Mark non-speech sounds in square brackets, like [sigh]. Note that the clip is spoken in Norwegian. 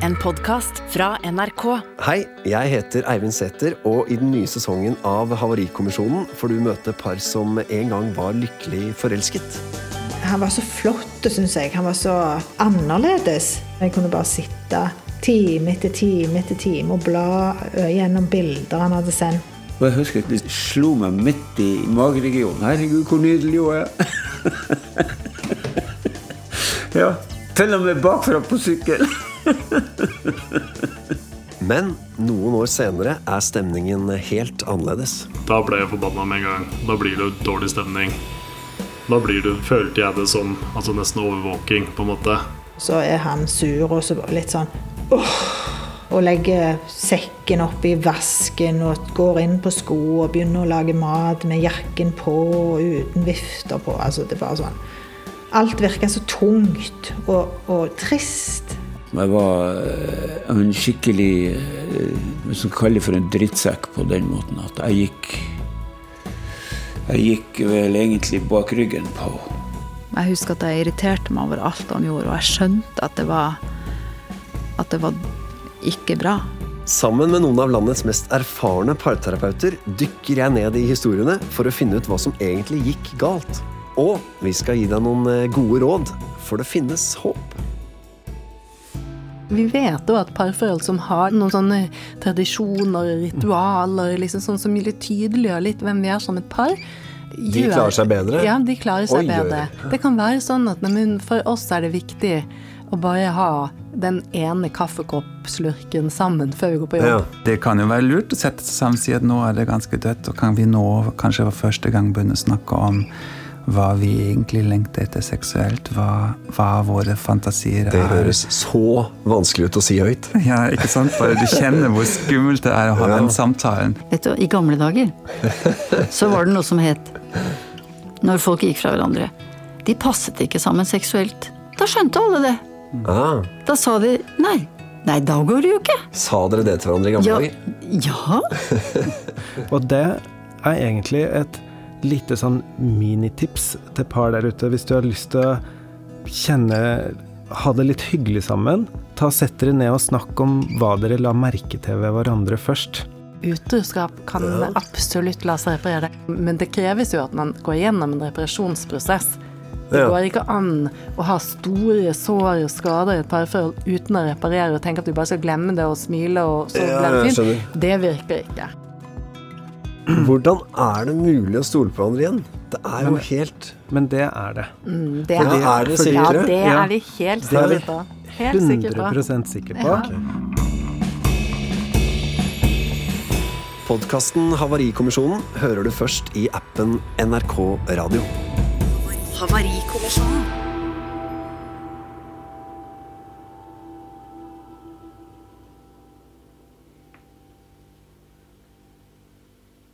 En podkast fra NRK. Hei, jeg heter Eivind Sæther, og i den nye sesongen av Havarikommisjonen får du møte par som en gang var lykkelig forelsket. Han var så flott, syns jeg. Han var så annerledes. Jeg kunne bare sitte time etter time etter time og bla gjennom bilder han hadde sendt. Og jeg husker at det slo meg midt i mageregionen. Herregud, hvor nydelig hun er! [laughs] ja. Til og med bakfra på sykkel. [laughs] Men noen år senere er stemningen helt annerledes. Da ble jeg forbanna med en gang. Da blir det dårlig stemning. Da blir du, følte jeg det som altså nesten overvåking, på en måte. Så er han sur og så litt sånn åh, Og legger sekken oppi vasken og går inn på sko og begynner å lage mat med jakken på og uten vifter på. Altså det er bare sånn Alt virker så tungt og, og trist. Jeg var eh, en skikkelig eh, kalle det for en drittsekk på den måten at jeg gikk Jeg gikk vel egentlig bak ryggen på henne. Jeg husker at jeg irriterte meg over alt han gjorde, og jeg skjønte at det var At det var ikke bra. Sammen med noen av landets mest erfarne parterapeuter dykker jeg ned i historiene for å finne ut hva som egentlig gikk galt. Og vi skal gi deg noen eh, gode råd, for det finnes håp. Vi vet jo at parforhold som har noen sånne tradisjoner, ritualer, liksom sånn som tydeliggjør litt hvem vi er som et par De klarer seg bedre? Ja, de klarer seg oi. bedre. Det kan være sånn at men for oss er det viktig å bare ha den ene kaffekoppslurken sammen før vi går på jobb. Ja. Det kan jo være lurt å sette seg sammen og si at nå er det ganske dødt, og kan vi nå kanskje for første gang begynne å snakke om hva vi egentlig lengter etter seksuelt, hva, hva våre fantasier Det er. høres så vanskelig ut å si høyt. Ja, ikke sant? Bare du kjenner hvor skummelt det er å ha Ja. den samtalen. Vet du, I gamle dager så var det noe som het Når folk gikk fra hverandre. De passet ikke sammen seksuelt. Da skjønte alle det. Ah, Da sa de nei. Nei, da går det jo ikke. sa dere det til hverandre i gamle Ja, dager? ja. [laughs] Og det er egentlig et lite sånn minitips til par der ute. Hvis du har lyst til å kjenne Ha det litt hyggelig sammen, ta sett dere ned og snakk om hva dere la merke til ved hverandre først. Utroskap kan absolutt la seg reparere, men det kreves jo at man går gjennom en reparasjonsprosess. Det går ikke an å ha store sår og skader i et parforhold uten å reparere og tenke at du bare skal glemme det og smile og så blir det fint. Det virker ikke. [clears throat] Hvordan er det mulig å stole på hverandre igjen? Det er jo helt Men det er det. Mm, det er, det er det sikre? Ja, det er vi helt sikre på. Helt er vi 100% sikre på. Ja. Podkasten Havarikommisjonen hører du først i appen NRK Radio. Havarikommisjonen.